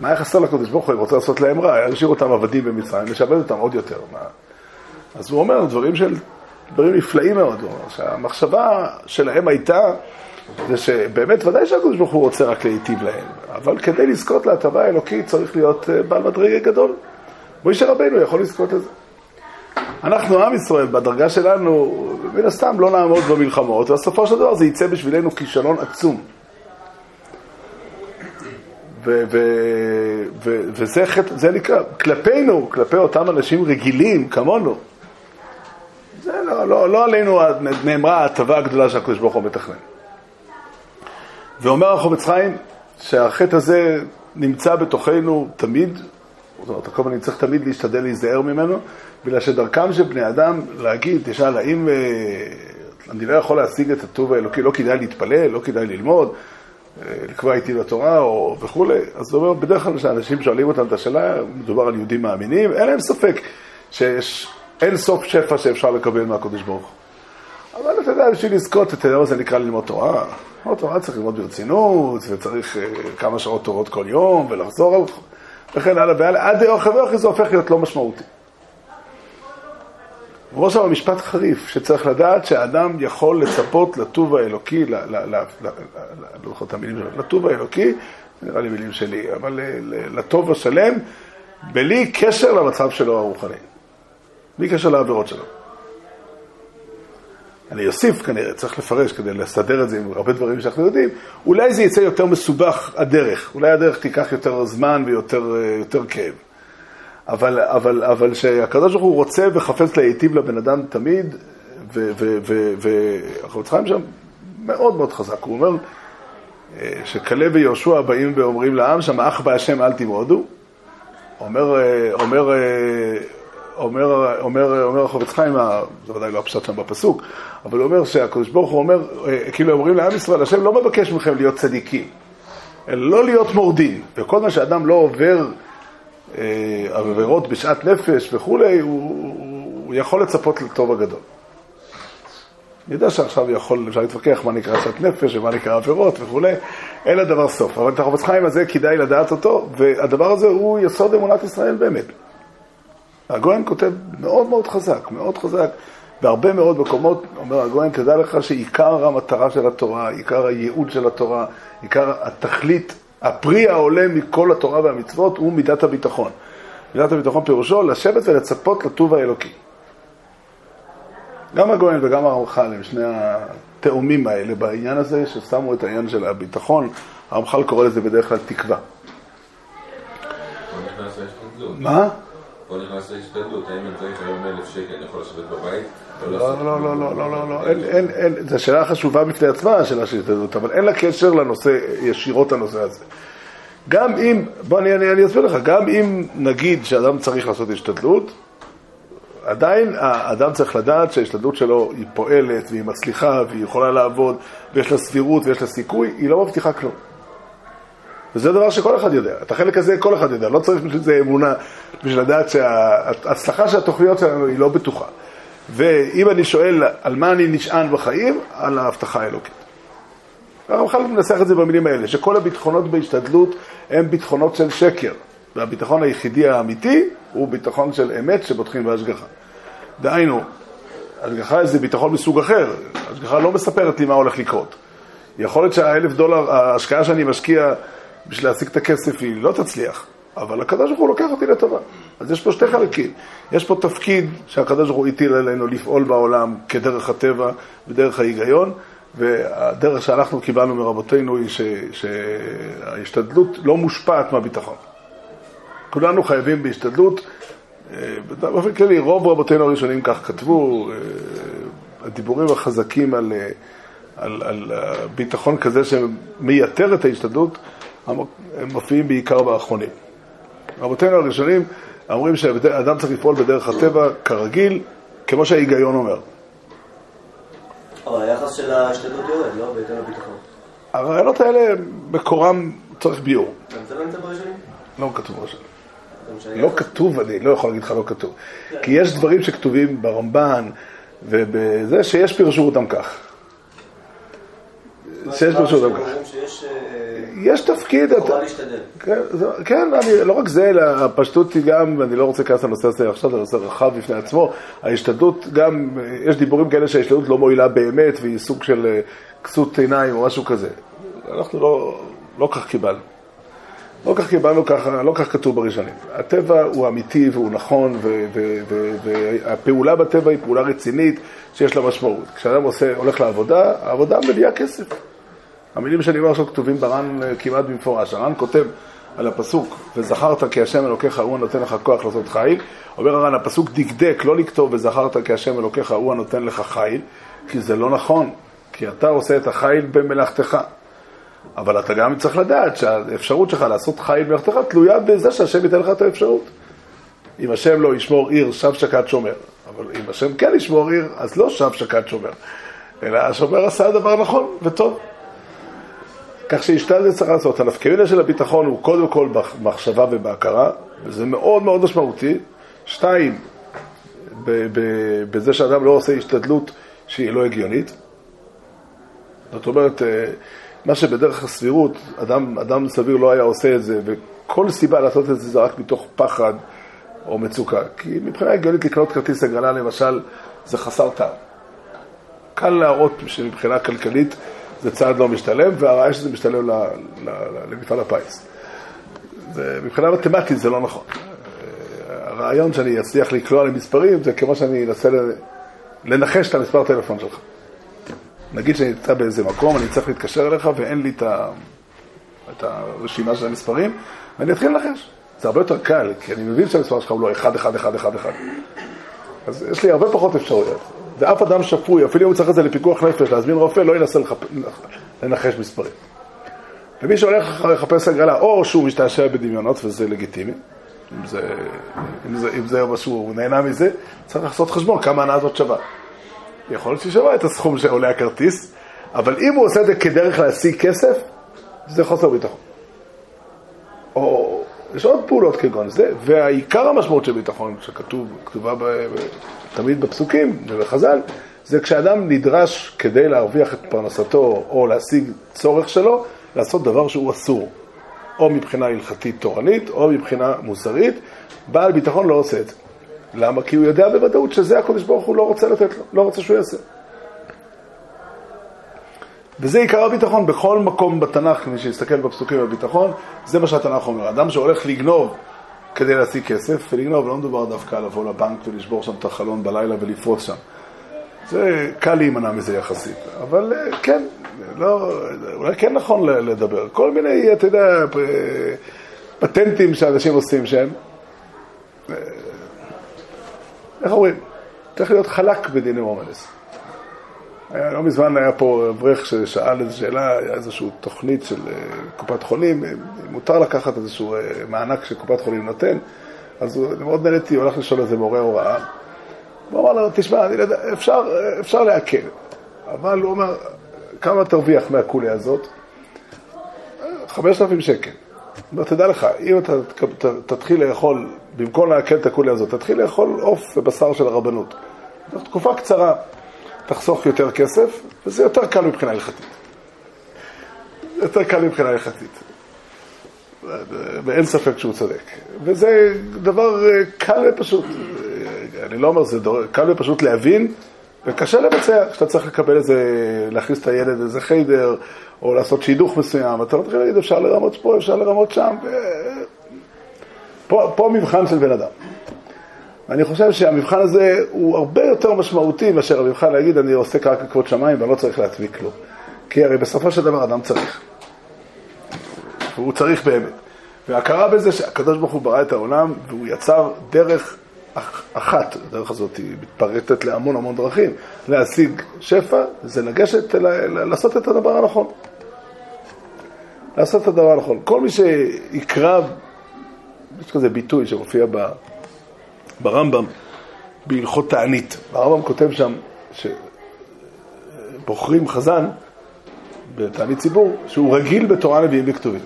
מה היה חסר לקדוש ברוך הוא, רוצה לעשות להם רע, היה להשאיר אותם עבדים במצרים, לשעבד אותם עוד יותר. מה? אז הוא אומר דברים של, דברים נפלאים מאוד, הוא אומר שהמחשבה שלהם הייתה, זה שבאמת ודאי שהקדוש ברוך הוא רוצה רק להיטיב להם, אבל כדי לזכות להטבה האלוקית צריך להיות אה, בעל מדרגה גדול. מוישה רבנו יכול לזכות לזה. אנחנו, עם ישראל, בדרגה שלנו, מן הסתם לא נעמוד במלחמות, ובסופו של דבר זה יצא בשבילנו כישלון עצום. ו- ו- ו- וזה זה נקרא, כלפינו, כלפי אותם אנשים רגילים כמונו, זה לא, לא, לא עלינו נאמרה ההטבה הגדולה שהקדוש ברוך הוא מתכנן. ואומר החובץ חיים שהחטא הזה נמצא בתוכנו תמיד, זאת אומרת, כל הזמן צריך תמיד להשתדל להיזהר ממנו, בגלל שדרכם של בני אדם להגיד, תשאל, האם אה, אני לא יכול להשיג את הטוב האלוקי, לא כדאי להתפלל, לא כדאי ללמוד, אה, לקבוע איתי לתורה או וכולי, אז הוא אומר, בדרך כלל כשאנשים שואלים אותם את השאלה, מדובר על יהודים מאמינים, אין להם ספק שיש אין סוף שפע שאפשר לקבל מהקדוש ברוך הוא. אבל אתה יודע, בשביל לזכות, אתה יודע מה זה נקרא ללמוד תורה? ללמוד תורה צריך ללמוד ברצינות, וצריך uh, כמה שעות טובות כל יום, ולחזור על... וכן הלאה והלאה, עד דרך ואחרי זה הופך להיות לא משמעותי. ראש שם משפט חריף, שצריך לדעת שהאדם יכול לצפות לטוב האלוקי, ל- ל- ל- ל- ל- זוכר את המילים שלו, לטוב האלוקי, נראה לי מילים שלי, אבל ל- לטוב השלם, בלי קשר למצב שלו הרוחני. בלי קשר לעבירות שלו. אני אוסיף כנראה, צריך לפרש כדי לסדר את זה עם הרבה דברים שאנחנו יודעים, אולי זה יצא יותר מסובך הדרך, אולי הדרך תיקח יותר זמן ויותר יותר כאב. אבל, אבל, אבל שהקדוש ברוך הוא רוצה וחפץ להיטיב לבן אדם תמיד, והחפץ חיים שם מאוד מאוד חזק, הוא אומר שכלב ויהושע באים ואומרים לעם שם, אח בהשם אל תמרודו, אומר, אומר אומר, אומר, אומר החובץ חיים, זה ודאי לא הפשט שם בפסוק, אבל הוא אומר שהקדוש ברוך הוא אומר, אה, כאילו אומרים לעם ישראל, השם לא מבקש מכם להיות צדיקים, אלא לא להיות מורדים, וכל מה שאדם לא עובר אה, עבירות בשאט נפש וכולי, הוא, הוא, הוא יכול לצפות לטוב הגדול. אני יודע שעכשיו יכול, אפשר להתווכח מה נקרא שאת נפש ומה נקרא עבירות וכולי, אין לדבר סוף. אבל את החופץ חיים הזה כדאי לדעת אותו, והדבר הזה הוא יסוד אמונת ישראל באמת. הגויין כותב מאוד מאוד חזק, מאוד חזק, בהרבה מאוד מקומות אומר הגויין, תדע לך שעיקר המטרה של התורה, עיקר הייעוד של התורה, עיקר התכלית, הפרי העולה מכל התורה והמצוות הוא מידת הביטחון. מידת הביטחון פירושו לשבת ולצפות לטוב האלוקי. גם הגויין וגם הרמח"ל הם שני התאומים האלה בעניין הזה, ששמו את העניין של הביטחון, הרמח"ל קורא לזה בדרך כלל תקווה. מה? פה נכנס להשתדלות. האם אני צריך היום אלף שקל, אני יכול לשבת בבית? או לא, לעשות לא, כלום? לא, לא, לא, לא, לא, אין, אין, אין, זו שאלה חשובה בפני עצמה, השאלה של השתדלות, אבל אין לה קשר לנושא, ישירות לנושא הזה. גם אם, בוא אני, אני, אני אסביר לך, גם אם נגיד שאדם צריך לעשות השתדלות, עדיין האדם צריך לדעת שההשתדלות שלו היא פועלת והיא מצליחה והיא יכולה לעבוד ויש לה סבירות ויש לה סיכוי, היא לא מבטיחה כלום. וזה דבר שכל אחד יודע. את החלק הזה כל אחד יודע, לא צריך בשביל זה אמונה, בשביל לדעת שההצלחה של התוכניות שלנו היא לא בטוחה. ואם אני שואל על מה אני נשען בחיים, על ההבטחה האלוקית. הרמח"ל מנסח את זה במילים האלה, שכל הביטחונות בהשתדלות הם ביטחונות של שקר, והביטחון היחידי האמיתי הוא ביטחון של אמת שבוטחים בהשגחה. דהיינו, השגחה זה ביטחון מסוג אחר, השגחה לא מספרת לי מה הולך לקרות. יכול להיות שהאלף דולר, ההשקעה שאני משקיע בשביל להשיג את הכסף היא לא תצליח, אבל הקדוש ברוך הוא לוקח אותי לטובה. אז יש פה שתי חלקים. יש פה תפקיד שהקדוש ברוך הוא הטיל עלינו לפעול בעולם כדרך הטבע ודרך ההיגיון, והדרך שאנחנו קיבלנו מרבותינו היא ש, שההשתדלות לא מושפעת מהביטחון. כולנו חייבים בהשתדלות. אה, באופן כללי, רוב רבותינו הראשונים כך כתבו, אה, הדיבורים החזקים על, אה, על, על ביטחון כזה שמייתר את ההשתדלות, הם מופיעים בעיקר באחרונים. רבותינו הראשונים אומרים שאדם צריך לפעול בדרך הטבע כרגיל, כמו שההיגיון אומר. אבל היחס של ההשתדלות יורד, לא? בהתאם לביטחון. הרעיונות האלה, מקורם צריך ביור. זה לא נמצא בראשונים? לא כתוב שהיחס- לא כתוב, אני לא יכול להגיד לך לא כתוב. כי יש דברים שכתובים ברמב"ן ובזה שיש פירשו אותם כך. שיש. אומרים שיש אה, יש תפקיד, אתה- חובה להשתדל. כן, כן אני, לא רק זה, אלא הפשטות היא גם, ואני לא רוצה להיכנס לנושא הזה עכשיו, זה נושא רחב בפני עצמו, ההשתדלות גם, יש דיבורים כאלה שההשתדלות לא מועילה באמת, והיא סוג של אה, כסות עיניים או משהו כזה. אנחנו לא, לא כך קיבלנו. לא כך קיבלנו ככה, לא כך כתוב בראשונים. הטבע הוא אמיתי והוא נכון, והפעולה בטבע היא פעולה רצינית שיש לה משמעות. כשאדם עושה, הולך לעבודה, העבודה מביאה כסף. המילים שאני אומר עכשיו כתובים בר"ן אה, כמעט במפורש. הר"ן כותב על הפסוק, וזכרת כי השם אלוקיך הוא הנותן לך כוח לעשות חיל. אומר הר"ן, הפסוק דקדק לא לכתוב וזכרת כי השם אלוקיך הוא הנותן לך חיל, כי זה לא נכון, כי אתה עושה את החיל במלאכתך. אבל אתה גם צריך לדעת שהאפשרות שלך לעשות חיל במלאכתך תלויה בזה שהשם ייתן לך את האפשרות. אם השם לא ישמור עיר, שב שקד שומר. אבל אם השם כן ישמור עיר, אז לא שב שקד שומר. אלא השומר עשה דבר נכון וטוב. כך שהשתדלת צריך לעשות. הנפקמינה של הביטחון הוא קודם כל במחשבה ובהכרה, וזה מאוד מאוד משמעותי. שתיים, בזה שאדם לא עושה השתדלות שהיא לא הגיונית. זאת אומרת, אה, מה שבדרך הסבירות, אדם, אדם סביר לא היה עושה את זה, וכל סיבה לעשות את זה זה רק מתוך פחד או מצוקה. כי מבחינה הגיונית לקנות כרטיס הגרלה למשל, זה חסר טעם. קל להראות שמבחינה כלכלית זה צעד לא משתלם, והראיה שזה משתלם למפעל הפיס. זה, מבחינה מתמטית זה לא נכון. הרעיון שאני אצליח לקלוע למספרים זה כמו שאני אנסה לנחש את המספר טלפון שלך. נגיד שאני נמצא באיזה מקום, אני צריך להתקשר אליך ואין לי את, ה... את הרשימה של המספרים, ואני אתחיל לנחש. זה הרבה יותר קל, כי אני מבין שהמספר שלך הוא לא 1, 1, 1, 1, 1. אז יש לי הרבה פחות אפשרויות. ואף אדם שפוי, אפילו אם הוא צריך את זה לפיקוח נפש, להזמין רופא, לא ינסה לחפ... לנחש מספרים. ומי שהולך לחפש הגרלה, או שהוא משתעשע בדמיונות, וזה לגיטימי, אם זה, אם זה, אם זה משהו, הוא נהנה מזה, צריך לעשות חשבון כמה ההנאה הזאת שווה. יכול להיות שהיא שווה את הסכום שעולה הכרטיס, אבל אם הוא עושה את זה כדרך להשיג כסף, זה חוסר ביטחון. או יש עוד פעולות כגון זה, והעיקר המשמעות של ביטחון, שכתוב, כתובה ב, ב, תמיד בפסוקים ובחז"ל, זה כשאדם נדרש כדי להרוויח את פרנסתו או להשיג צורך שלו, לעשות דבר שהוא אסור. או מבחינה הלכתית תורנית, או מבחינה מוסרית, בעל ביטחון לא עושה את זה. למה? כי הוא יודע בוודאות שזה הקדוש ברוך הוא לא רוצה לתת לו, לא רוצה שהוא יעשה. וזה עיקר הביטחון בכל מקום בתנ"ך, מי שיסתכל בפסוקים בביטחון, זה מה שהתנ"ך אומר. אדם שהולך לגנוב כדי להשיג כסף, ולגנוב לא מדובר דווקא לבוא לבנק ולשבור שם את החלון בלילה ולפרוץ שם. זה קל להימנע מזה יחסית, אבל אה, כן, לא, אולי כן נכון לדבר. כל מיני, אתה יודע, פטנטים שאנשים עושים שהם, אה, איך אומרים, צריך להיות חלק בדיני רומנס. לא מזמן היה פה אברך ששאל איזו שאלה, היה איזושהי תוכנית של אה, קופת חולים, מותר לקחת איזשהו מענק שקופת חולים נותן, אז הוא מאוד נהניתי, הוא הלך לשאול איזה מורה הוראה. הוא אמר לו, תשמע, אני לא אפשר, אפשר להקל, אבל הוא אומר, כמה תרוויח מהקוליה הזאת? 5,000 שקל. הוא אומר, תדע לך, אם אתה תתחיל לאכול, במקום לעכל את הקוליה הזאת, תתחיל לאכול עוף ובשר של הרבנות. זו תקופה קצרה, תחסוך יותר כסף, וזה יותר קל מבחינה הלכתית. יותר קל מבחינה הלכתית. ואין ספק שהוא צודק. וזה דבר קל ופשוט. אני לא אומר, זה דור, קל ופשוט להבין, וקשה לבצע, כשאתה צריך לקבל איזה, להכניס את הילד לאיזה חיידר, או לעשות שידוך מסוים, אתה לא תתחיל להגיד, אפשר לרמות פה, אפשר לרמות שם, ו... פה, פה מבחן של בן אדם. אני חושב שהמבחן הזה הוא הרבה יותר משמעותי מאשר המבחן להגיד, אני עוסק רק בכבוד שמיים ואני לא צריך להצמיק כלום. כי הרי בסופו של דבר אדם צריך. והוא צריך באמת. והכרה בזה שהקדוש ברוך הוא ברא את העולם והוא יצר דרך אחת, הדרך הזאת היא מתפרטת להמון המון דרכים, להשיג שפע זה לגשת, לעשות את הדבר הנכון. לעשות את הדבר הנכון. כל מי שיקרא, יש כזה ביטוי שמופיע ברמב"ם, בהלכות תענית. הרמב"ם כותב שם שבוחרים חזן בתענית ציבור, שהוא רגיל בתורה נביאים וכתובים.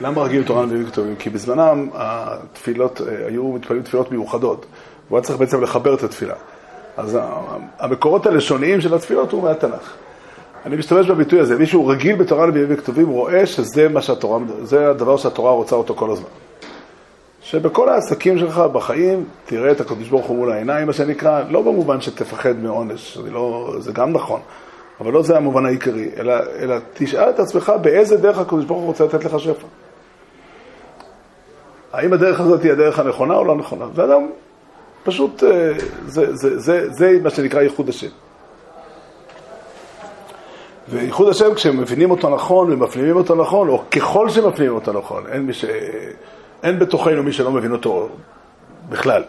למה רגיל תורה נביאים וכתובים? כי בזמנם התפילות, אה, היו מתפללים תפילות מיוחדות, והוא היה צריך בעצם לחבר את התפילה. אז המקורות הלשוניים של התפילות הוא מהתנ"ך. אני משתמש בביטוי הזה, מישהו רגיל בתורה נביאים וכתובים רואה שזה מה שהתורה, זה הדבר שהתורה רוצה אותו כל הזמן. שבכל העסקים שלך בחיים תראה את הקדוש ברוך הוא מול העיניים, מה שנקרא, לא במובן שתפחד מעונש, לא, זה גם נכון, אבל לא זה המובן העיקרי, אלא, אלא תשאל את עצמך באיזה דרך הקדוש ברוך הוא רוצה לתת לך שפע. האם הדרך הזאת היא הדרך הנכונה או לא נכונה? זה אדם פשוט, אה, זה, זה, זה, זה מה שנקרא ייחוד השם. וייחוד השם, כשהם מבינים אותו נכון ומפנימים אותו נכון, או ככל שמפנימים אותו נכון, אין, ש... אין בתוכנו מי שלא מבין אותו בכלל,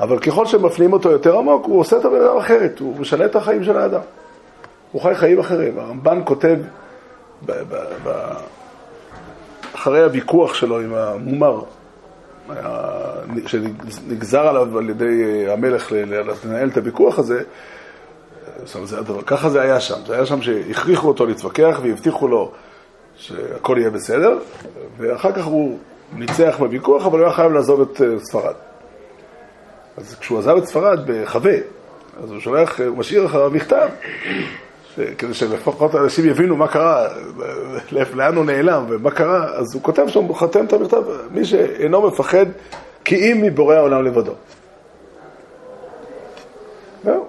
אבל ככל שמפנימים אותו יותר עמוק, הוא עושה את הבן אדם אחרת, הוא משנה את החיים של האדם. הוא חי חיים אחרים. הרמב"ן כותב, ב, ב, ב, אחרי הוויכוח שלו עם המומר, שנגזר עליו על ידי המלך לנהל את הוויכוח הזה, זה הדבר, ככה זה היה שם, זה היה שם שהכריחו אותו להתווכח והבטיחו לו שהכל יהיה בסדר, ואחר כך הוא ניצח בוויכוח, אבל הוא היה חייב לעזוב את אה, ספרד. אז כשהוא עזב את ספרד בחווה, אז הוא שולח, הוא משאיר אחריו מכתב, כדי שלפחות אנשים יבינו מה קרה, לאן הוא נעלם ומה קרה, אז הוא כותב שם, הוא חתם את המכתב, מי שאינו מפחד כי אם מבורא העולם לבדו.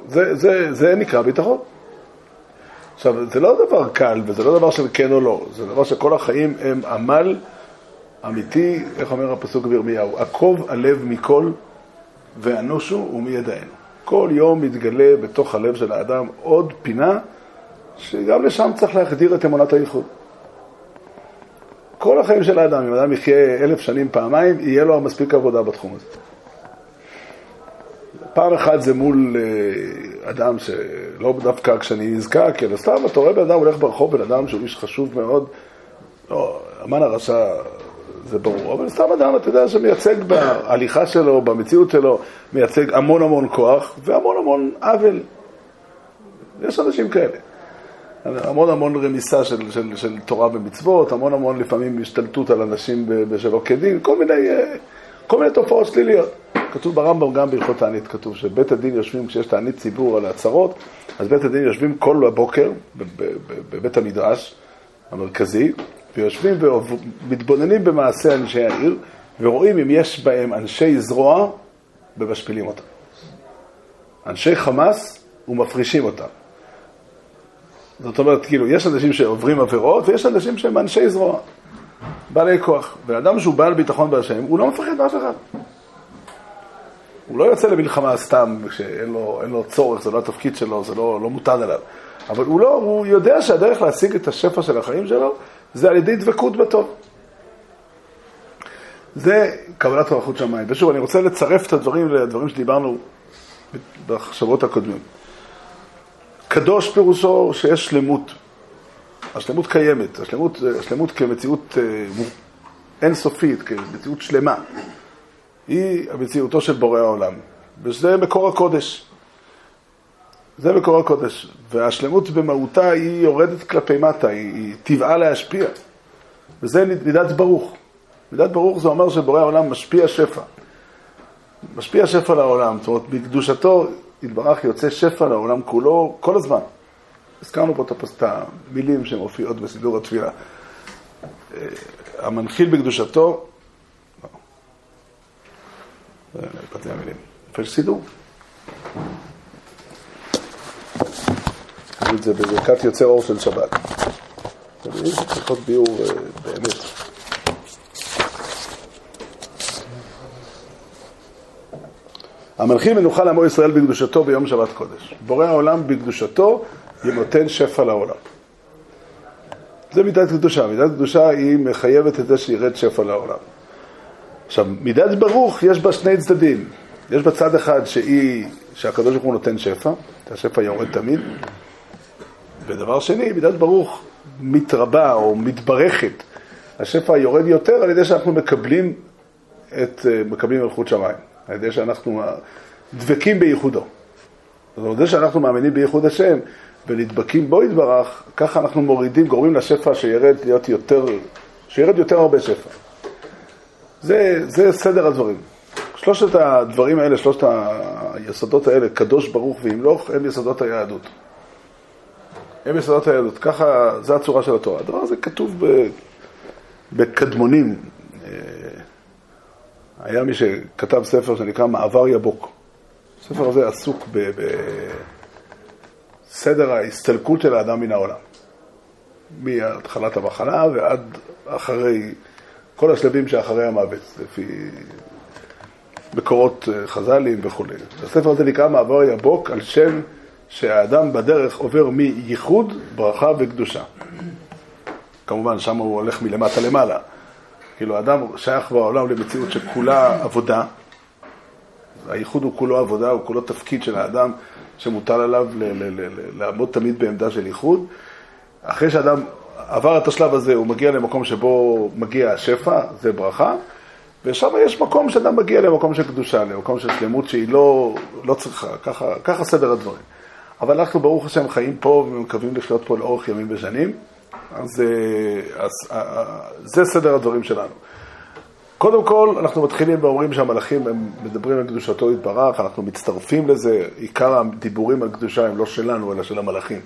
זה, זה, זה נקרא ביטחון. עכשיו, זה לא דבר קל, וזה לא דבר של כן או לא, זה דבר שכל החיים הם עמל אמיתי, איך אומר הפסוק בירמיהו, עקוב הלב מכל ואנושו ומידענו. כל יום מתגלה בתוך הלב של האדם עוד פינה שגם לשם צריך להחדיר את אמונת הייחוד. כל החיים של האדם, אם אדם יחיה אלף שנים פעמיים, יהיה לו מספיק עבודה בתחום הזה. פעם אחת זה מול אה, אדם שלא דווקא כשאני נזקק, אלא סתם אתה רואה בן אדם הולך ברחוב, בן אדם שהוא איש חשוב מאוד, לא, המן הרשע זה ברור. אבל סתם אדם, אתה יודע, שמייצג בהליכה שלו, במציאות שלו, מייצג המון המון כוח והמון המון עוול. יש אנשים כאלה. המון המון רמיסה של, של, של תורה ומצוות, המון המון לפעמים השתלטות על אנשים בשלא כדין, כל מיני, אה, כל מיני תופעות שליליות. כתוב ברמב"ם גם בהלכות תענית, כתוב שבית הדין יושבים, כשיש תענית ציבור על הצהרות, אז בית הדין יושבים כל הבוקר בבית המדרש המרכזי, ויושבים ומתבוננים במעשה אנשי העיר, ורואים אם יש בהם אנשי זרוע ומשפילים אותם. אנשי חמאס ומפרישים אותם. זאת אומרת, כאילו, יש אנשים שעוברים עבירות, ויש אנשים שהם אנשי זרוע, בעלי כוח. ואדם שהוא בעל ביטחון בהשם, הוא לא מפחד מאף אחד. הוא לא יוצא למלחמה סתם, כשאין לו, לו צורך, זה לא התפקיד שלו, זה לא, לא מוטל עליו. אבל הוא לא, הוא יודע שהדרך להשיג את השפע של החיים שלו, זה על ידי דבקות בטוב. זה קבלת מלכות שמיים. ושוב, אני רוצה לצרף את הדברים לדברים שדיברנו בשבועות הקודמים. קדוש פירושו שיש שלמות. השלמות קיימת, השלמות, השלמות כמציאות אה, אינסופית, כמציאות שלמה. היא המציאותו של בורא העולם. וזה מקור הקודש. זה מקור הקודש. והשלמות במהותה היא יורדת כלפי מטה, היא, היא טבעה להשפיע. וזה מידת ברוך. מידת ברוך זה אומר שבורא העולם משפיע שפע. משפיע שפע לעולם. זאת אומרת, בקדושתו יתברך יוצא שפע לעולם כולו כל הזמן. הזכרנו פה את המילים שמופיעות בסידור התפילה. אה, המנחיל בקדושתו, לא, באתי המילים. איפה יש סידור? קראו את זה בברכת יוצר אור של שבת. זה להיות ביאור אה, באמת. המלכים מנוחה לעמו ישראל בקדושתו ביום שבת קודש. בורא העולם בקדושתו נותן שפע לעולם. זה מידת קדושה. מידת קדושה היא מחייבת את זה שירד שפע לעולם. עכשיו, מידת ברוך יש בה שני צדדים. יש בה צד אחד שהיא, שהקדוש ברוך הוא נותן שפע, שהשפע יורד תמיד. ודבר שני, מידת ברוך מתרבה או מתברכת. השפע יורד יותר על ידי שאנחנו מקבלים את, מקבלים מלכות שמיים. על ידי שאנחנו דבקים בייחודו. זאת אומרת, זה שאנחנו מאמינים בייחוד השם ונדבקים בו יתברך, ככה אנחנו מורידים, גורמים לשפע שירד להיות יותר, שירד יותר הרבה שפע. זה, זה סדר הדברים. שלושת הדברים האלה, שלושת היסודות האלה, קדוש ברוך וימלוך, הם יסודות היהדות. הם יסודות היהדות. ככה, זה הצורה של התורה. הדבר הזה כתוב בקדמונים. אה, היה מי שכתב ספר שנקרא מעבר יבוק. הספר הזה עסוק בסדר ההסתלקות של האדם מן העולם. מהתחלת המחלה ועד אחרי, כל השלבים שאחרי המוות, לפי מקורות אה, חז"לים וכולי. הספר הזה נקרא מעבר יבוק על שם שהאדם בדרך עובר מייחוד, ברכה וקדושה. כמובן, שם הוא הולך מלמטה למעלה. כאילו, האדם שייך בעולם למציאות שכולה עבודה. הייחוד הוא כולו עבודה, הוא כולו תפקיד של האדם שמוטל עליו לעמוד תמיד בעמדה של ייחוד. אחרי שאדם עבר את השלב הזה, הוא מגיע למקום שבו מגיע השפע, זה ברכה, ושם יש מקום שאדם מגיע למקום של קדושה, למקום של שלמות שהיא לא, לא צריכה, ככה, ככה סדר הדברים. אבל אנחנו, ברוך השם, חיים פה ומקווים לחיות פה לאורך ימים ושנים. אז, אה, אז אה, אה, זה סדר הדברים שלנו. קודם כל, אנחנו מתחילים ואומרים שהמלאכים הם מדברים על קדושתו יתברך, אנחנו מצטרפים לזה, עיקר הדיבורים על קדושה הם לא שלנו, אלא של המלאכים.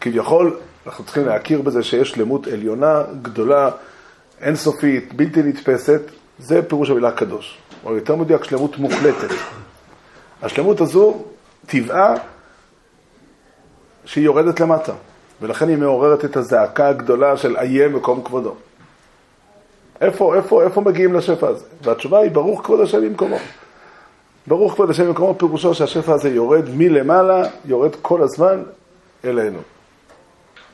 כביכול, אנחנו צריכים להכיר בזה שיש שלמות עליונה, גדולה, אינסופית, בלתי נתפסת, זה פירוש המילה קדוש. או יותר מדויק, שלמות מוחלטת. השלמות הזו, טבעה שהיא יורדת למטה. ולכן היא מעוררת את הזעקה הגדולה של איה מקום כבודו. איפה, איפה, איפה מגיעים לשפע הזה? והתשובה היא, ברוך כבוד השם במקומו. ברוך כבוד השם במקומו, פירושו שהשפע הזה יורד מלמעלה, יורד כל הזמן אלינו.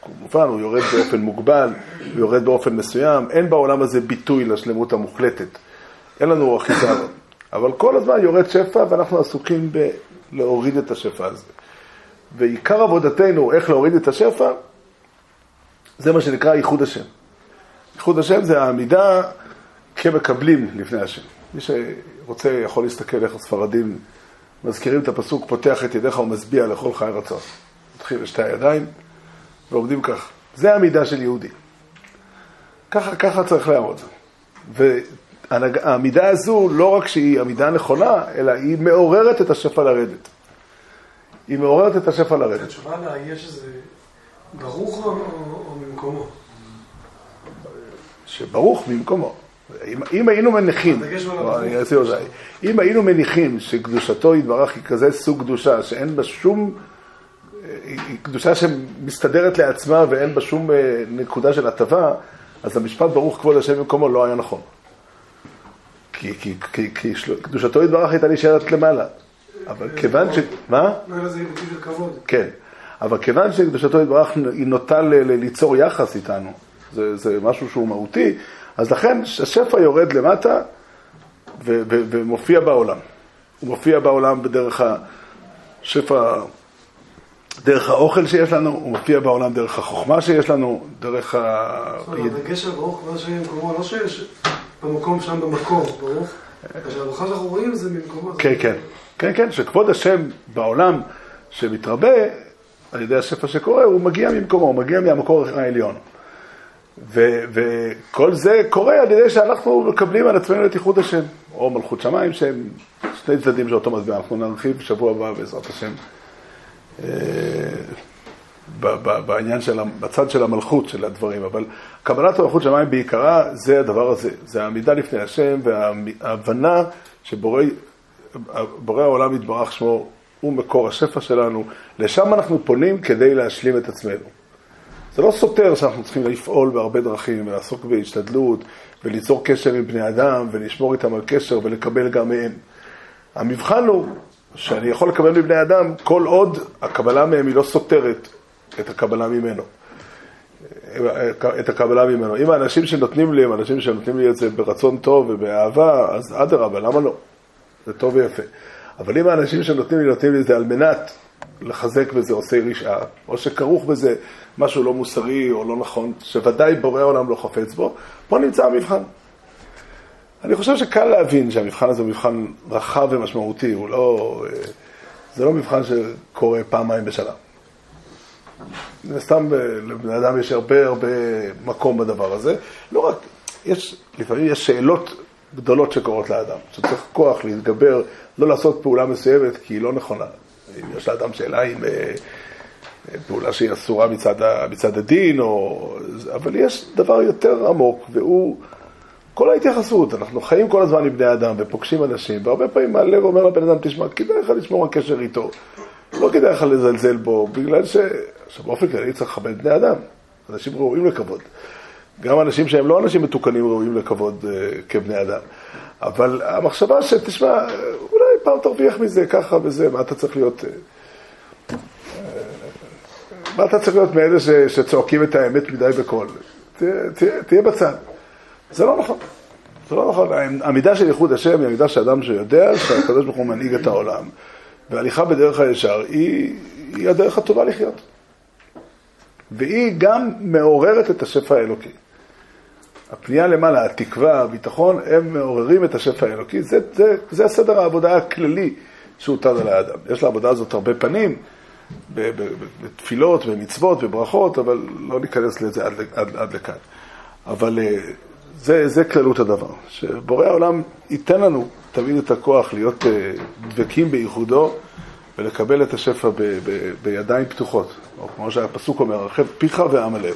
כמובן, הוא יורד באופן מוגבל, הוא יורד באופן מסוים, אין בעולם הזה ביטוי לשלמות המוחלטת. אין לנו אחיזה אבל כל הזמן יורד שפע ואנחנו עסוקים בלהוריד את השפע הזה. ועיקר עבודתנו, איך להוריד את השפע, זה מה שנקרא ייחוד השם. ייחוד השם זה העמידה כמקבלים לפני השם. מי שרוצה יכול להסתכל איך הספרדים מזכירים את הפסוק, פותח את ידיך ומשביע לכל חי רצון. מתחיל לשתי הידיים ועומדים כך. זה המידה של יהודי. ככה, ככה צריך לעמוד. והעמידה הזו, לא רק שהיא עמידה נכונה, אלא היא מעוררת את השפע לרדת. היא מעוררת את השפע לרדת. התשובה לה, יש איזה ברוך או, ממקומו? שברוך במקומו. אם, אם היינו מניחים. אם היינו מניחים שקדושתו יתברך היא כזה סוג קדושה, שאין בה שום, היא קדושה שמסתדרת לעצמה ואין בה שום אה, נקודה של הטבה, אז המשפט ברוך כבוד השם במקומו לא היה נכון. כי, כי, כי, כי של- קדושתו יתברך הייתה נשארת למעלה. אבל כיוון ש... מה? לא לזה ביטוי של כבוד. כן, אבל כיוון שקדושתו יתברך היא נוטה ל- ל- ליצור יחס איתנו, זה, זה משהו שהוא מהותי, אז לכן השפע יורד למטה ו- ו- ומופיע בעולם. הוא מופיע בעולם בדרך השפע, דרך האוכל שיש לנו, הוא מופיע בעולם דרך החוכמה שיש לנו, דרך ה... הדגש על ברוך כבוד השם במקומו, לא שיש במקום שם במקור, ברוך. הברכה שאנחנו רואים זה ממקומו. כן, כן, כן, כן, שכבוד השם בעולם שמתרבה על ידי השפע שקורה, הוא מגיע ממקומו, הוא מגיע מהמקור העליון. ו- וכל זה קורה על ידי שאנחנו מקבלים על עצמנו את ייחוד השם, או מלכות שמיים, שהם שני צדדים של אותו מטבע. אנחנו נרחיב בשבוע הבא בעזרת השם אה, בעניין של, בצד של המלכות של הדברים, אבל קבלת מלכות שמיים בעיקרה זה הדבר הזה, זה העמידה לפני השם וההבנה שבורא בורא העולם יתברך שמו הוא מקור השפע שלנו, לשם אנחנו פונים כדי להשלים את עצמנו. זה לא סותר שאנחנו צריכים לפעול בהרבה דרכים ולעסוק בהשתדלות וליצור קשר עם בני אדם ולשמור איתם על קשר ולקבל גם מהם. המבחן הוא שאני יכול לקבל מבני אדם כל עוד הקבלה מהם היא לא סותרת את הקבלה ממנו. את הקבלה ממנו. אם האנשים שנותנים לי הם אנשים שנותנים לי את זה ברצון טוב ובאהבה, אז אדרבה, למה לא? זה טוב ויפה. אבל אם האנשים שנותנים לי, נותנים לי את זה על מנת לחזק בזה עושי רשעה, או שכרוך בזה משהו לא מוסרי או לא נכון, שוודאי בורא העולם לא חפץ בו, פה נמצא המבחן. אני חושב שקל להבין שהמבחן הזה הוא מבחן רחב ומשמעותי, הוא לא... אה, זה לא מבחן שקורה פעמיים בשנה. מן הסתם אה, לבני אדם יש הרבה הרבה מקום בדבר הזה. לא רק, יש, לפעמים יש שאלות גדולות שקורות לאדם, שצריך כוח להתגבר, לא לעשות פעולה מסוימת כי היא לא נכונה. אם יש לאדם שאלה אם אה, אה, פעולה שהיא אסורה מצד, מצד הדין, או, אבל יש דבר יותר עמוק, והוא כל ההתייחסות. אנחנו חיים כל הזמן עם בני אדם ופוגשים אנשים, והרבה פעמים הלב אומר לבן אדם, תשמע, כדאי לך לשמור על קשר איתו. לא כדאי לך לזלזל בו, בגלל ש... עכשיו, באופן כללי צריך לכבד בני אדם. אנשים ראויים לכבוד. גם אנשים שהם לא אנשים מתוקנים ראויים לכבוד uh, כבני אדם. אבל המחשבה שתשמע, אולי פעם תרוויח מזה, ככה וזה, מה אתה צריך להיות... Uh, מה אתה צריך להיות מאלה ש, שצועקים את האמת מדי בקול? תה, תה, תהיה בצד. זה לא נכון. זה לא נכון. המידה של ייחוד השם היא המידה של אדם שיודע שהקדוש ברוך הוא מנהיג את העולם. והליכה בדרך הישר היא, היא הדרך הטובה לחיות. והיא גם מעוררת את השפע האלוקי. הפנייה למעלה, התקווה, הביטחון, הם מעוררים את השפע האלוקי. זה, זה, זה הסדר העבודה הכללי שהוטל על האדם. יש לעבודה הזאת הרבה פנים, בתפילות, במצוות, בברכות, אבל לא ניכנס לזה עד, עד, עד לכאן. אבל אה, זה, זה כללות הדבר, שבורא העולם ייתן לנו תמיד את הכוח להיות אה, דבקים בייחודו ולקבל את השפע ב, ב, בידיים פתוחות, או כמו שהפסוק אומר, הרחב פיך ועם הלב.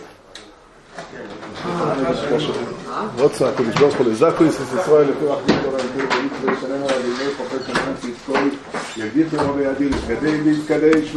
להתקדש